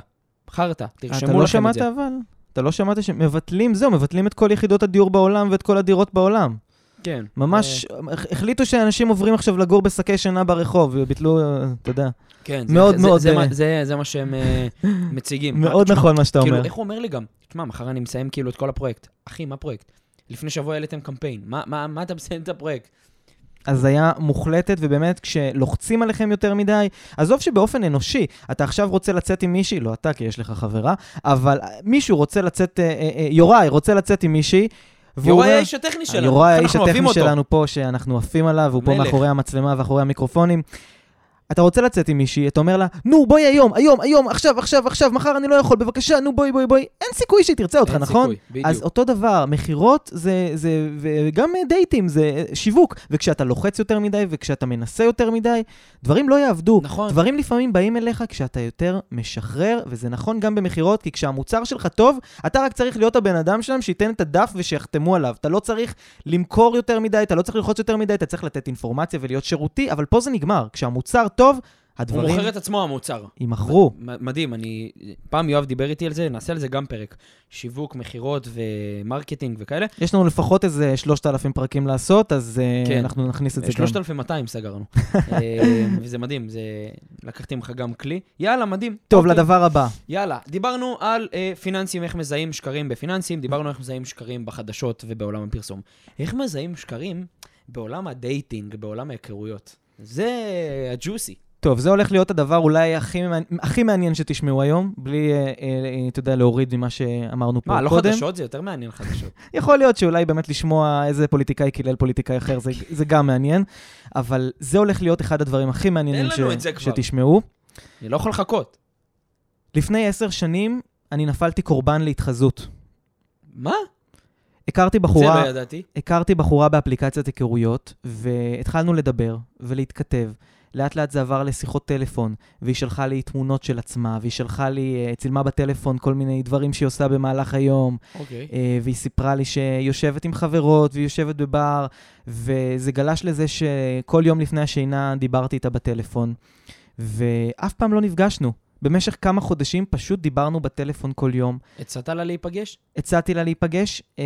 חרטא,
אתה
תרשמו
לא
לכם את
שמעת
זה.
אבל? אתה לא שמעת שמבטלים, זהו, מבטלים את כל יחידות הדיור בעולם ואת כל הדירות בעולם.
כן.
ממש, הח- החליטו שאנשים עוברים עכשיו לגור בשקי שינה ברחוב, וביטלו, אה, אתה יודע.
כן,
מאוד
זה,
מאוד,
זה,
אה,
מה- זה, זה מה שהם אה, מציגים.
מאוד נכון מה שאתה
כאילו,
אומר.
איך הוא אומר לי גם? תשמע, מחר אני מסיים כאילו את כל הפרויקט. אחי, מה פרויקט? לפני שבוע העליתם קמפיין. מה, מה, מה אתה מסיים את הפרויקט?
הזיה מוחלטת, ובאמת, כשלוחצים עליכם יותר מדי, עזוב שבאופן אנושי, אתה עכשיו רוצה לצאת עם מישהי, לא אתה, כי יש לך חברה, אבל מישהו רוצה לצאת, אה, אה, אה, יוראי רוצה לצאת עם מישהי,
יוראי האיש הטכני שלנו.
יוראי האיש הטכני. שלנו פה, שאנחנו עפים עליו, והוא פה. מאחורי המצלמה ואחורי המיקרופונים. אתה רוצה לצאת עם מישהי, אתה אומר לה, נו, בואי היום, היום, היום, עכשיו, עכשיו, עכשיו, מחר אני לא יכול, בבקשה, נו, בואי, בואי, בואי. אין סיכוי שהיא תרצה אותך,
אין
נכון?
סיכוי, בדיוק.
אז אותו דבר, מכירות זה, זה, וגם דייטים זה שיווק. וכשאתה לוחץ יותר מדי, וכשאתה מנסה יותר מדי, דברים לא יעבדו.
נכון.
דברים לפעמים באים אליך כשאתה יותר משחרר, וזה נכון גם במכירות, כי כשהמוצר שלך טוב, אתה רק צריך להיות הבן אדם שלהם שייתן את הדף ושיחתמו עליו. אתה לא צריך למכור יותר מדי, אתה לא צריך ללחוץ יותר מדי, אתה צריך לתת אינפורמציה ולהיות שירותי, אבל פה זה נגמר. כשהמוצר טוב,
הוא
הדברים
מוכר את עצמו המוצר.
יימכרו.
מדהים, אני... פעם יואב דיבר איתי על זה, נעשה על זה גם פרק. שיווק, מכירות ו marketing וכאלה.
יש לנו לפחות איזה 3,000 פרקים לעשות, אז אה,
כן.
אנחנו נכניס את זה גם.
3,200 סגרנו. אה, וזה מדהים, זה... לקחתי ממך גם כלי. יאללה, מדהים.
טוב,
אוקיי.
לדבר הבא.
יאללה, דיברנו על אה, פיננסים, איך מזהים שקרים בפיננסים, דיברנו איך מזהים שקרים בחדשות ובעולם הפרסום. איך מזהים שקרים בעולם ה dating, בעולם ההיכרויות? זה הג'וסי.
טוב, זה הולך להיות הדבר אולי הכי, מעניין- הכי מעניין שתשמעו היום, בלי, אה, אה, אתה יודע, להוריד ממה שאמרנו פה
מה, לא
קודם.
חדשות? זה יותר מעניין חדשות.
יכול להיות שאולי באמת לשמוע איזה פוליטיקאי קילל פוליטיקאי אחר, זה, זה גם מעניין, אבל זה הולך להיות אחד הדברים הכי מעניינים. שתשמעו.
אני לא יכול לחכות.
לפני עשר שנים אני נפלתי קורבן להתחזות.
מה?
הכרתי
זה
בחורה,
לא ידעתי.
הכרתי בחורה באפליקציית היכרויות, והתחלנו לדבר ולהתכתב. לאט לאט זה עבר לשיחות טלפון, והיא שלחה לי תמונות של עצמה, והיא שלחה לי, אה, צילמה בטלפון כל מיני דברים שהיא עושה במהלך היום,
אוקיי.
אה, והיא סיפרה לי שהיא יושבת עם חברות, והיא יושבת בבר, וזה גלש לזה שכל יום לפני השינה דיברתי איתה בטלפון, ואף פעם לא נפגשנו. במשך כמה חודשים פשוט דיברנו בטלפון כל יום.
הצעת לה להיפגש?
הצעתי לה להיפגש, אה,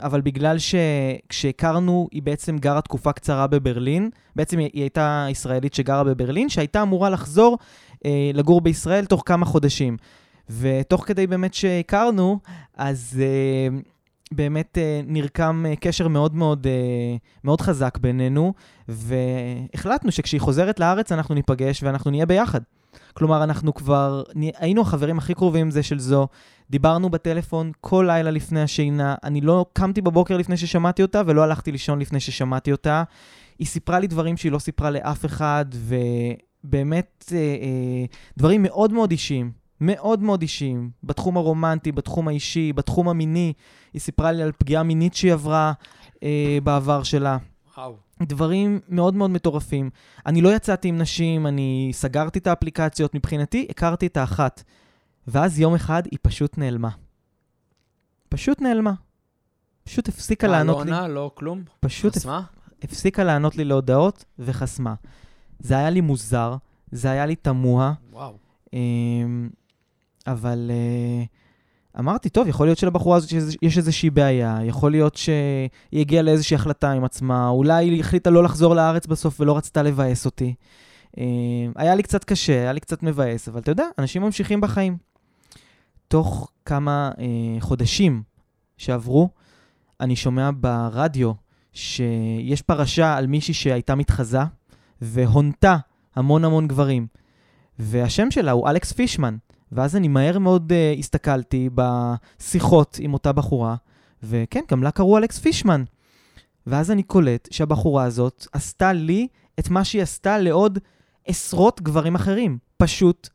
אבל בגלל שכשהכרנו, היא בעצם גרה תקופה קצרה בברלין. בעצם היא הייתה ישראלית שגרה בברלין, שהייתה אמורה לחזור אה, לגור בישראל תוך כמה חודשים. ותוך כדי באמת שהכרנו, אז אה, באמת נרקם קשר מאוד מאוד, מאוד חזק בינינו, והחלטנו שכשהיא חוזרת לארץ אנחנו ניפגש ואנחנו נהיה ביחד. כלומר, אנחנו כבר היינו החברים הכי קרובים זה של זו, דיברנו בטלפון כל לילה לפני השינה, אני לא קמתי בבוקר לפני ששמעתי אותה ולא הלכתי לישון לפני ששמעתי אותה. היא סיפרה לי דברים שהיא לא סיפרה לאף אחד, ובאמת אה, אה, דברים מאוד מאוד אישיים, מאוד מאוד אישיים, בתחום הרומנטי, בתחום האישי, בתחום המיני. היא סיפרה לי על פגיעה מינית שהיא עברה אה, בעבר שלה.
וואו.
דברים מאוד מאוד מטורפים. אני לא יצאתי עם נשים, אני סגרתי את האפליקציות, מבחינתי הכרתי את האחת. ואז יום אחד היא פשוט נעלמה. פשוט נעלמה. פשוט הפסיקה לענות
לא
לי.
עונה, לא כלום?
פשוט
חסמה?
הפסיקה לענות לי להודעות וחסמה. זה היה לי מוזר, זה היה לי תמוה,
וואו.
אמ, אבל אה, אמרתי, טוב, יכול להיות שלבחורה הזאת יש- איזושהי בעיה, יכול להיות שהיא הגיעה לאיזושהי החלטה עם עצמה, אולי היא החליטה לא לחזור לארץ בסוף ולא רצתה לבאס אותי. אמ, היה לי קצת קשה, היה לי קצת מבאס, אבל אתה יודע, אנשים ממשיכים בחיים. תוך כמה אה, חודשים שעברו, אני שומע ברדיו שיש פרשה על מישהי שהייתה מתחזה והונתה המון המון גברים. והשם שלה הוא אלכס פישמן. ואז אני מהר מאוד uh, הסתכלתי בשיחות עם אותה בחורה, וכן, גם לה קראו אלכס פישמן. ואז אני קולט שהבחורה הזאת עשתה לי את מה שהיא עשתה לעוד עשרות גברים אחרים. פשוט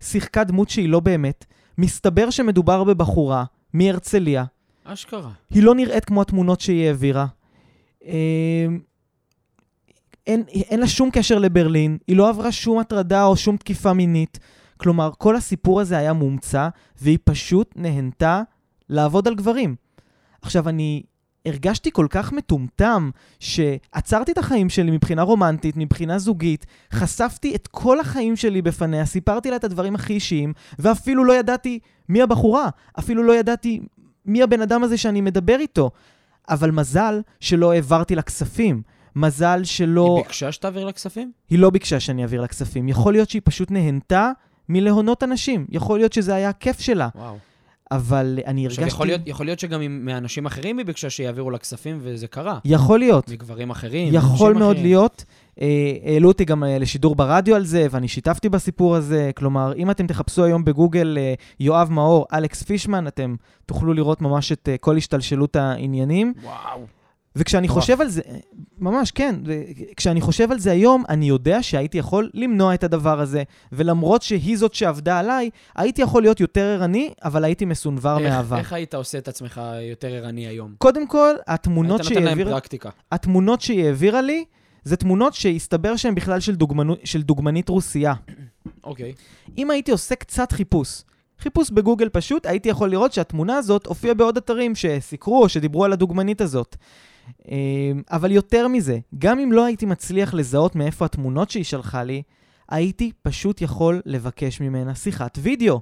שיחקה דמות שהיא לא באמת. מסתבר שמדובר בבחורה מהרצליה,
אשכרה.
היא לא נראית כמו התמונות שהיא העבירה. אמ, אין, אין לה שום קשר לברלין, היא לא עברה שום הטרדה או שום תקיפה מינית. כלומר, כל הסיפור הזה היה מומצא, והיא פשוט נהנתה לעבוד על גברים. עכשיו, אני הרגשתי כל כך מטומטם, שעצרתי את החיים שלי מבחינה רומנטית, מבחינה זוגית, חשפתי את כל החיים שלי בפניה, סיפרתי לה את הדברים הכי אישיים, ואפילו לא ידעתי מי הבחורה, אפילו לא ידעתי מי הבן אדם הזה שאני מדבר איתו. אבל מזל שלא העברתי לה כספים. מזל שלא...
היא ביקשה שתעביר לה כספים?
היא לא ביקשה שאני אעביר לה כספים. יכול להיות שהיא פשוט נהנתה מלהונות אנשים. יכול להיות שזה היה הכיף שלה.
וואו.
אבל אני
עכשיו,
הרגשתי...
יכול להיות, יכול להיות שגם עם- מאנשים אחרים היא ביקשה שיעבירו לה כספים, וזה קרה.
יכול להיות.
מגברים אחרים,
יכול מאוד
אחרים.
להיות. אה, העלו אותי גם אה, לשידור ברדיו על זה, ואני שיתפתי בסיפור הזה. כלומר, אם אתם תחפשו היום בגוגל אה, יואב מאור, אלכס פישמן, אתם תוכלו לראות ממש את כל השתלשלות העניינים.
וואו.
וכשאני. חושב על זה, ממש, כן, כשאני חושב על זה היום, אני יודע שהייתי יכול למנוע את הדבר הזה, ולמרות שהיא זאת שעבדה עליי, הייתי יכול להיות יותר ערני, אבל הייתי מסונבר מאהבה.
איך היית עושה את עצמך יותר ערני היום?
קודם כל, התמונות
היית
שהיא
נותן להם
העבירה...
פרקטיקה.
התמונות שהיא העבירה לי, זה תמונות שהסתבר שהן בכלל של, דוגמנו, של דוגמנית רוסייה.
אוקיי.
אם הייתי עושה קצת חיפוש, חיפוש בגוגל פשוט, הייתי יכול לראות שהתמונה הזאת הופיעה בעוד אתרים שסיקרו או שדיברו על הדוגמנית הזאת. אמ, אבל יותר מזה, גם אם לא הייתי מצליח לזהות מאיפה התמונות שהיא שלחה לי, הייתי פשוט יכול לבקש ממנה שיחת וידאו.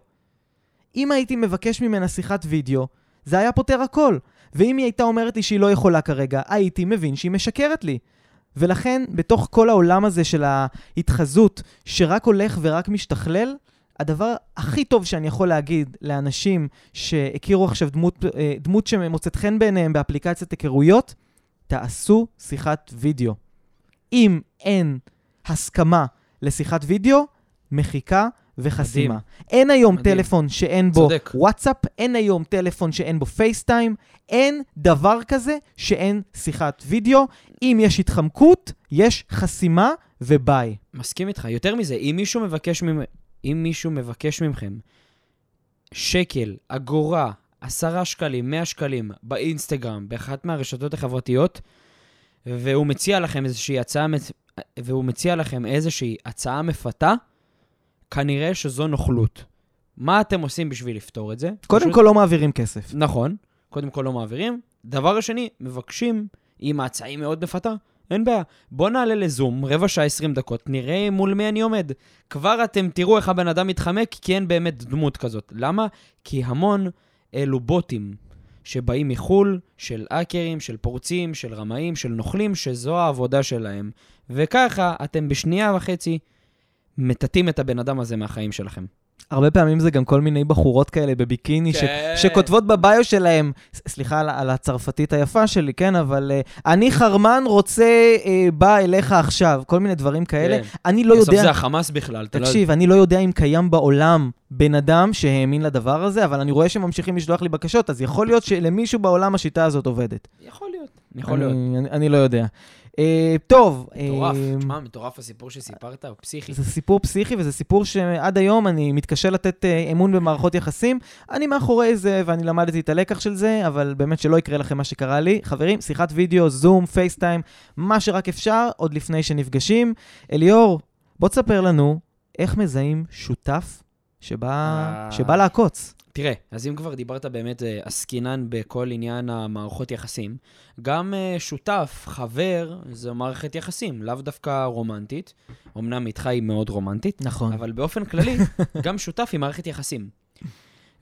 אם הייתי מבקש ממנה שיחת וידאו, זה היה פותר הכל. ואם היא הייתה אומרת לי שהיא לא יכולה כרגע, הייתי מבין שהיא משקרת לי. ולכן, בתוך כל העולם הזה של ההתחזות, שרק הולך ורק משתכלל, הדבר הכי טוב שאני יכול להגיד לאנשים שהכירו עכשיו דמות, אה, דמות שמוצאת חן בעיניהם באפליקציית היכרויות, תעשו שיחת וידאו. אם אין הסכמה לשיחת וידאו, מחיקה וחסימה.
מדהים.
אין היום
מדהים.
טלפון שאין בו
צודק.
וואטסאפ, אין היום טלפון שאין בו פייסטיים, אין דבר כזה שאין שיחת וידאו. אם יש התחמקות, יש חסימה וביי.
מסכים איתך. יותר מזה, אם מישהו מבקש, ממ... אם מישהו מבקש מכם שקל, אגורה, עשרה שקלים, מאה שקלים, באינסטגרם, באחת מהרשתות החברתיות, והוא מציע לכם איזושהי הצעה, והוא מציע לכם איזושהי הצעה מפתה, כנראה שזו נוכלות. מה אתם עושים בשביל לפתור את זה?
קודם
פשוט-
כל לא מעבירים כסף.
נכון, קודם כל לא מעבירים. דבר השני, מבקשים, אם ההצעה היא מאוד מפתה, אין בעיה. בוא נעלה לזום, רבע שעה, 20 דקות, נראה מול מי אני עומד. כבר אתם תראו איך הבן אדם מתחמק, כי אין באמת דמות כזאת. למה? כי המון אלו בוטים שבאים מחו"ל, של האקרים, של פורצים, של רמאים, של נוכלים, שזו העבודה שלהם. וככה אתם בשנייה וחצי מטאטאים את הבן אדם הזה מהחיים שלכם.
הרבה פעמים זה גם כל מיני בחורות כאלה בביקיני, ש...
כן.
שכותבות בביו שלהם, סליחה על, על הצרפתית היפה שלי, כן, אבל uh, אני חרמן רוצה, uh, בא אליך עכשיו, כל מיני דברים כאלה.
כן.
אני לא
בסוף
יודע...
זה החמאס בכלל. אתה לא-
תקשיב, אני לא יודע אם קיים בעולם בן אדם שהאמין לדבר הזה, אבל אני רואה שממשיכים לשלוח לי בקשות, אז יכול להיות שלמישהו בעולם השיטה הזאת עובדת.
יכול להיות. יכול להיות.
אני, אני, אני לא יודע. Uh, טוב,
מטורף.
אה,
תשמע, מטורף הסיפור שסיפרת, הוא פסיכי.
זה סיפור פסיכי וזה סיפור שעד היום אני מתקשה לתת uh, אמון במערכות יחסים. אני מאחורי זה ואני למדתי את הלקח של זה, אבל באמת שלא יקרה לכם מה שקרה לי. חברים, שיחת וידאו, זום, פייסטיים, מה שרק אפשר, עוד לפני שנפגשים. אליאור, בוא תספר לנו איך מזהים שותף שבא,
אה.
שבא לעקוץ.
תראה, אז אם כבר דיברת באמת אה, עסקינן בכל עניין המערכות יחסים, גם אה, שותף, חבר, זו מערכת יחסים, לאו דווקא רומנטית. אמנם איתך היא מאוד רומנטית,
נכון.
אבל באופן כללי, גם שותף היא מערכת יחסים.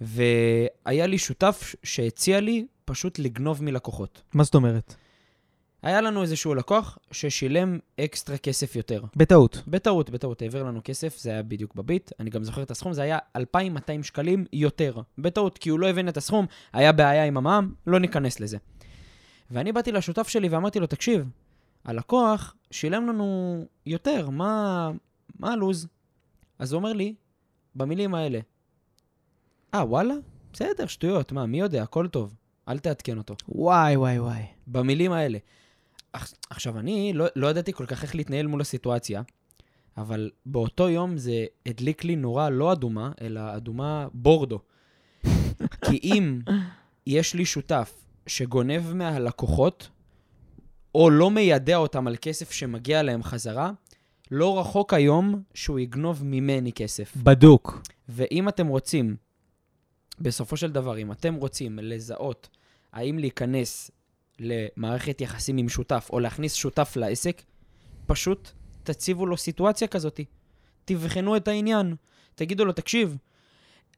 והיה לי שותף שהציע לי פשוט לגנוב מלקוחות.
מה זאת אומרת?
היה לנו איזשהו לקוח ששילם אקסטרה כסף יותר.
בטעות.
בטעות, בטעות, העביר לנו כסף, זה היה בדיוק בביט, אני גם זוכר את הסכום, זה היה 2,200 שקלים יותר. בטעות, כי הוא לא הבין את הסכום, היה בעיה עם המע"מ, לא ניכנס לזה. ואני באתי לשותף שלי ואמרתי לו, תקשיב, הלקוח שילם לנו יותר, מה, מה הלו"ז? אז הוא אומר לי, במילים האלה, אה, וואלה? בסדר, שטויות, מה, מי יודע, הכל טוב, אל תעדכן אותו.
וואי, וואי, וואי.
במילים האלה. עכ- עכשיו, אני לא, לא ידעתי כל כך איך להתנהל מול הסיטואציה, אבל באותו יום זה הדליק לי נורה לא אדומה, אלא אדומה בורדו. כי אם יש לי שותף שגונב מהלקוחות, או לא מיידע אותם על כסף שמגיע להם חזרה, לא רחוק היום שהוא יגנוב ממני כסף.
בדוק.
ואם אתם רוצים, בסופו של דבר, אם אתם רוצים לזהות האם להיכנס למערכת יחסים עם שותף או להכניס שותף לעסק, פשוט תציבו לו סיטואציה כזאת. תבחנו את העניין. תגידו לו, תקשיב,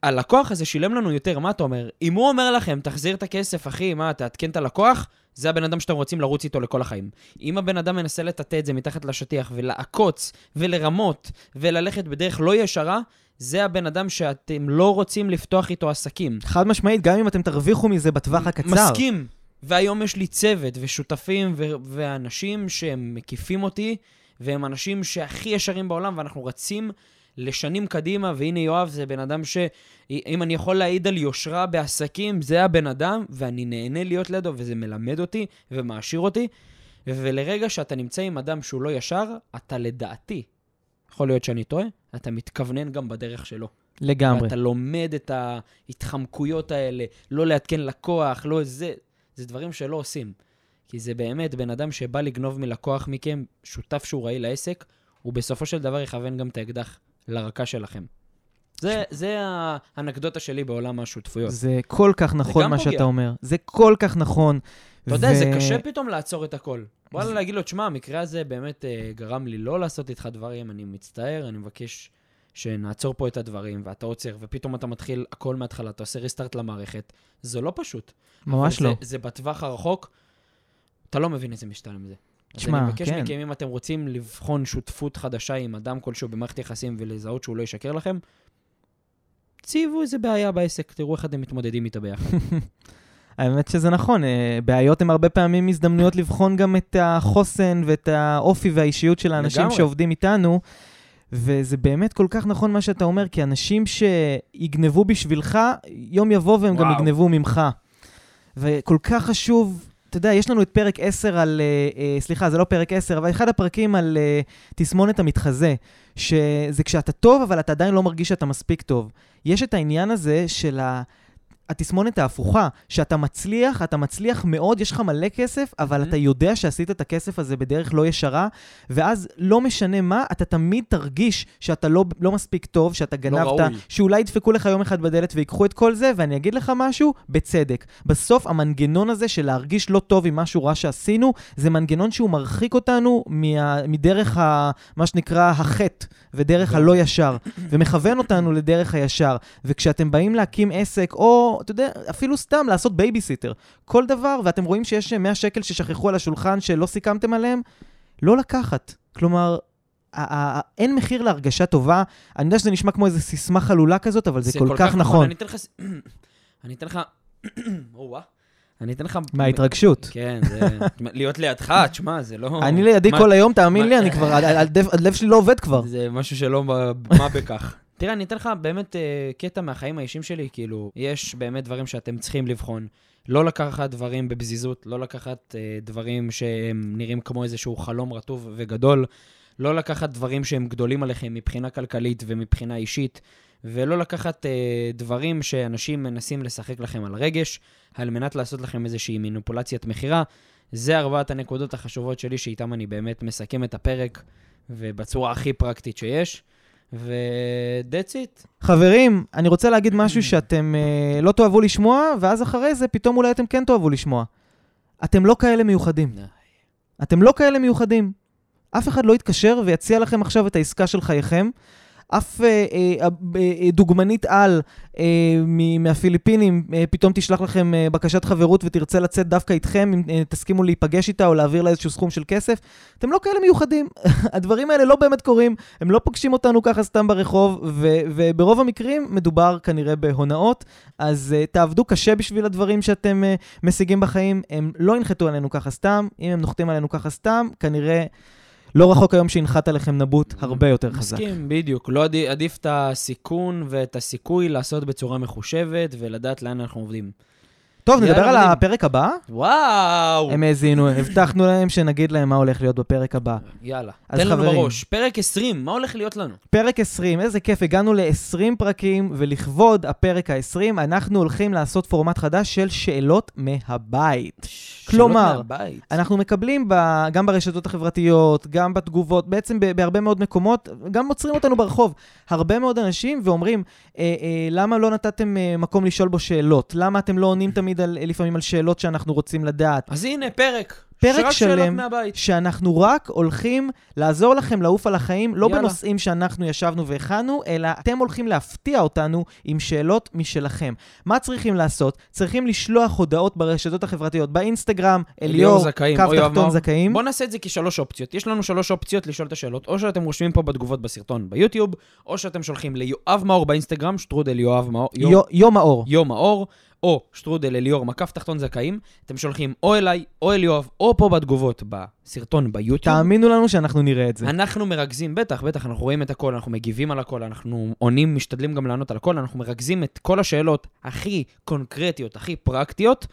הלקוח הזה שילם לנו יותר, מה אתה אומר? אם הוא אומר לכם, תחזיר את הכסף, אחי, מה, תעדכן את הלקוח? זה הבן אדם שאתם רוצים לרוץ איתו לכל החיים. אם הבן אדם מנסה לטאטא את זה מתחת לשטיח ולעקוץ ולרמות וללכת בדרך לא ישרה, זה הבן אדם שאתם לא רוצים לפתוח איתו עסקים.
חד משמעית, גם אם אתם תרוויחו מזה בטווח הקצר.
מסכים. והיום יש לי צוות ושותפים ו- ואנשים שהם מקיפים אותי, והם אנשים שהכי ישרים בעולם, ואנחנו רצים לשנים קדימה, והנה יואב זה בן אדם ש... אם אני יכול להעיד על יושרה בעסקים, זה הבן אדם, ואני נהנה להיות לידו, וזה מלמד אותי ומעשיר אותי. ולרגע שאתה נמצא עם אדם שהוא לא ישר, אתה לדעתי, יכול להיות שאני טועה, אתה מתכוונן גם בדרך שלו.
לגמרי.
ואתה לומד את ההתחמקויות האלה, לא לעדכן לקוח, לא זה, זה דברים שלא עושים. כי זה באמת בן אדם שבא לגנוב מלקוח מכם, שותף שהוא רעיל לעסק, הוא בסופו של דבר יכוון גם את האקדח לרקה שלכם. זה, זה האנקדוטה שלי בעולם השותפויות.
זה כל כך נכון מה
פוגע.
שאתה אומר. זה כל כך נכון.
אתה יודע,
ו-
זה קשה פתאום לעצור את הכל. וואלה, להגיד לו, תשמע, המקרה הזה באמת אה, גרם לי לא לעשות איתך דברים, אני מצטער, אני מבקש שנעצור פה את הדברים, ואתה עוצר, ופתאום אתה מתחיל הכל מההתחלה, אתה עושה ריסטארט למערכת. זה לא פשוט.
ממש לא.
זה, זה בטווח הרחוק, אתה לא מבין איזה משתלם זה. אז
תשמע,
אני מבקש
כן.
מכם, אם אתם רוצים לבחון שותפות חדשה עם אדם כלשהו במערכת יחסים ולזהות שהוא לא ישקר לכם, ציבו איזה בעיה בעסק, תראו איך אתם מתמודדים איתה ביחד.
האמת שזה נכון, אה, בעיות הן הרבה פעמים הזדמנויות לבחון גם את החוסן ואת האופי והאישיות של האנשים
לגמרי.
שעובדים איתנו, וזה באמת כל כך נכון מה שאתה אומר, כי אנשים שיגנבו בשבילך, יום יבוא והם גם
וואו.
יגנבו ממך. וכל כך חשוב, אתה יודע, יש לנו את פרק 10 על, אה, אה, סליחה, זה לא פרק 10, אבל אחד הפרקים על אה, תסמונת המתחזה, שזה כשאתה טוב, אבל אתה עדיין לא מרגיש שאתה מספיק טוב. יש את העניין הזה של ה... התסמונת ההפוכה, שאתה מצליח, אתה מצליח מאוד, יש לך מלא כסף, אבל. אתה יודע שעשית את הכסף הזה בדרך לא ישרה, ואז לא משנה מה, אתה תמיד תרגיש שאתה לא, לא מספיק טוב, שאתה גנבת,
ראוי.
שאולי ידפקו לך יום אחד בדלת ויקחו את כל זה, ואני אגיד לך משהו, בצדק. בסוף המנגנון הזה של להרגיש לא טוב עם משהו רע שעשינו, זה מנגנון שהוא מרחיק אותנו מה, מדרך ה, מה שנקרא החטא, ודרך הלא ישר, ומכוון אותנו לדרך הישר. וכשאתם באים להקים עסק, או, אתה יודע, אפילו סתם לעשות בייביסיטר, כל דבר, ואתם רואים שיש 100 שקל ששכחו על השולחן שלא סיכמתם עליהם, לא לקחת. כלומר, אין מחיר להרגשה טובה. אני יודע שזה נשמע כמו איזו סיסמה חלולה כזאת, אבל זה, כל, כך נכון.
אני אתן לך... אני אתן לך... אני אתן לך...
מההתרגשות.
כן, זה... להיות לידך, תשמע, זה לא...
אני לידי כל היום, תאמין לי, אני כבר, הלב שלי לא עובד כבר.
זה משהו שלא... מה בכך. תראה, אני אתן לך באמת אה, קטע מהחיים האישיים שלי, כאילו, יש באמת דברים שאתם צריכים לבחון. לא לקחת דברים בבזיזות, לא לקחת אה, דברים שהם נראים כמו איזשהו חלום רטוב וגדול, לא לקחת דברים שהם גדולים עליכם מבחינה כלכלית ומבחינה אישית, ולא לקחת אה, דברים שאנשים מנסים לשחק לכם על רגש, על מנת לעשות לכם איזושהי מניפולציית מכירה. זה ארבעת הנקודות החשובות שלי, שאיתם אני באמת מסכם את הפרק, ובצורה הכי פרקטית שיש. ו-that's it.
חברים, אני רוצה להגיד משהו שאתם אה, לא תאהבו לשמוע, ואז אחרי זה פתאום אולי אתם כן תאהבו לשמוע. אתם לא כאלה מיוחדים. אתם לא כאלה מיוחדים. אף אחד לא יתקשר ויציע לכם עכשיו את העסקה של חייכם. אף אה, אה, אה, דוגמנית על אה, מ- מהפיליפינים אה, פתאום תשלח לכם אה, בקשת חברות ותרצה לצאת דווקא איתכם, אם אה, תסכימו להיפגש איתה או להעביר לה איזשהו סכום של כסף. אתם לא כאלה מיוחדים. הדברים האלה לא באמת קורים, הם לא פוגשים אותנו ככה סתם ברחוב, ו- וברוב המקרים מדובר כנראה בהונאות. אז uh, תעבדו קשה בשביל הדברים שאתם uh, משיגים בחיים, הם לא ינחתו עלינו ככה סתם, אם הם נוחתים עלינו ככה סתם, כנראה לא רחוק היום שינחת עליכם נבוט הרבה יותר חזק.
מסכים, בדיוק. לא עדיף, עדיף את הסיכון ואת הסיכוי לעשות בצורה מחושבת ולדעת לאן אנחנו עובדים.
טוב, נדבר על. הפרק הבא.
וואו!
הם האזינו, הבטחנו להם שנגיד להם מה הולך להיות בפרק הבא.
יאללה.
אז
תן לנו. בראש. פרק 20, מה הולך להיות לנו?
פרק 20, איזה כיף, הגענו ל-20 פרקים, ולכבוד הפרק ה-20, אנחנו הולכים לעשות פורמט חדש של שאלות מהבית. כלומר,
שאלות מהבית.
אנחנו מקבלים ב, גם ברשתות החברתיות, גם בתגובות, בעצם ב, בהרבה מאוד מקומות, גם עוצרים אותנו ברחוב. הרבה מאוד אנשים ואומרים, אה, אה, למה לא נתתם אה, מקום לשאול בו שאלות? למה אתם לא עונים תמיד על, לפעמים על שאלות שאנחנו רוצים לדעת?
אז הנה, פרק
פרק שלם. שאנחנו רק הולכים לעזור לכם לעוף על החיים, לא
יאללה.
בנושאים שאנחנו ישבנו והכנו, אלא אתם הולכים להפתיע אותנו עם שאלות משלכם. מה צריכים לעשות? צריכים לשלוח הודעות ברשתות החברתיות, באינסטגרם,
אליאור
קו תחתון
מאור.
זכאים.
בואו נעשה את זה כשלוש אופציות. יש לנו שלוש אופציות לשאול את השאלות. או שאתם רושמים פה בתגובות בסרטון ביוטיוב, או שאתם שולחים ליואב מאור באינסטגרם, שטרודל יואב מאור, יו-
יו- יום האור.
יום מאור, או שטרודל אליאור, מקף תחתון זכאים. אתם שולחים או אליי, או אל יואב, או פה בתגובות בסרטון ביוטיוב.
תאמינו לנו שאנחנו נראה את זה.
אנחנו מרכזים, בטח, בטח, אנחנו רואים את הכל, אנחנו מגיבים על הכל, אנחנו עונים, משתדלים גם לענות על הכל, אנחנו מרכזים את כל השאלות הכי קונקרטיות, הכי פרקטיות,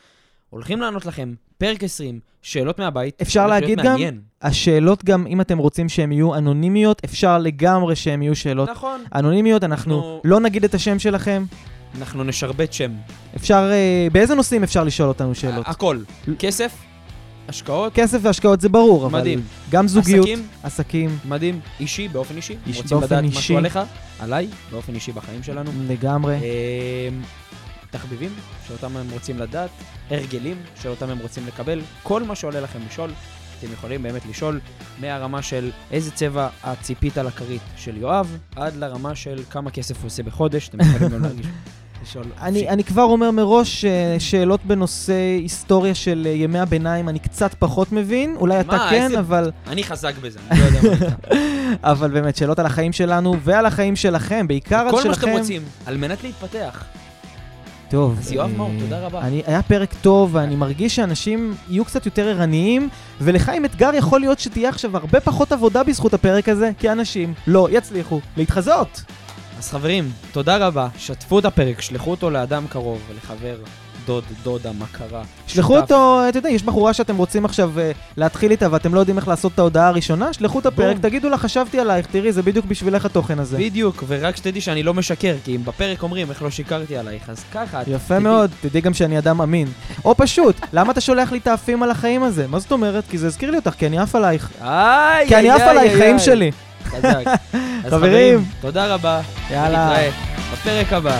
הולכים לענות לכם פרק 20, שאלות מהבית.
אפשר להגיד גם-
מעניין.
השאלות גם, אם אתם רוצים שהן יהיו אנונימיות, אפשר לגמרי שהן יהיו שאלות
נכון,
אנונימיות. אנחנו
אנחנו-
לא נגיד את השם שלכם.
אנחנו נשרבט שם.
אפשר, אה, באיזה נושאים אפשר לשאול אותנו שאלות?
הכל. כסף, השקעות,
כסף והשקעות זה ברור, אבל
מדהים.
גם זוגיות,
עסקים,
עסקים,
מדהים. אישי, באופן אישי.
איש-
רוצים לדעת
אישי.
משהו עליך, עליי, באופן אישי בחיים שלנו.
לגמרי.
אמ, תחביבים שאותם הם רוצים לדעת, הרגלים שאותם הם רוצים לקבל, כל מה שעולה לכם לשאול, אתם יכולים באמת לשאול מהרמה של איזה צבע את ציפית לכרית של יואב, עד לרמה של כמה כסף הוא עושה בחודש, אתם יכולים גם להרגיש, לשאול.
אני, אני כבר אומר מראש, אה, שאלות בנושא היסטוריה של אה, ימי הביניים, אני קצת פחות מבין, אולי אתה
מה,
כן,
איזה-
אבל,
אני חזק בזה, אני לא יודע מה איתך.
אבל באמת, שאלות על החיים שלנו ועל החיים שלכם, בעיקר על
כל
שלכם.
מה שאתם רוצים, על מנת להתפתח.
טוב.
אז יואב
אה,
מאור, תודה רבה.
אני, היה פרק טוב, ואני מרגיש שאנשים יהיו קצת יותר ערניים, ולך עם אתגר יכול להיות שתהיה עכשיו הרבה פחות עבודה בזכות הפרק הזה, כי אנשים לא יצליחו להתחזות.
אז חברים, תודה רבה, שתפו את הפרק, שלחו אותו לאדם קרוב, לחבר, דוד, דודה, מכרה.
שלחו
שותף.
אותו, אתה יודע, יש בחורה שאתם רוצים עכשיו אה, להתחיל איתה ואתם לא יודעים איך לעשות את ההודעה הראשונה, שלחו את הפרק,
בום.
תגידו לה, חשבתי עלייך, תראי, זה בדיוק בשבילך התוכן הזה.
בדיוק, ורק שתדעי שאני לא משקר, כי אם בפרק אומרים איך לא שיקרתי עלייך, אז ככה.
יפה
תדעי.
מאוד, תדעי גם שאני אדם אמין. או פשוט, למה אתה שולח לי את האפים על החיים הזה? מה זאת אומרת? כי זה הזכיר לי אותך, כי אני עף עלייך.
איי,
כי אני
איי,
עף
איי,
עלייך, חיים
איי.
שלי.
חזק.
חברים.
תודה רבה.
יאללה.
נתראה בפרק הבא.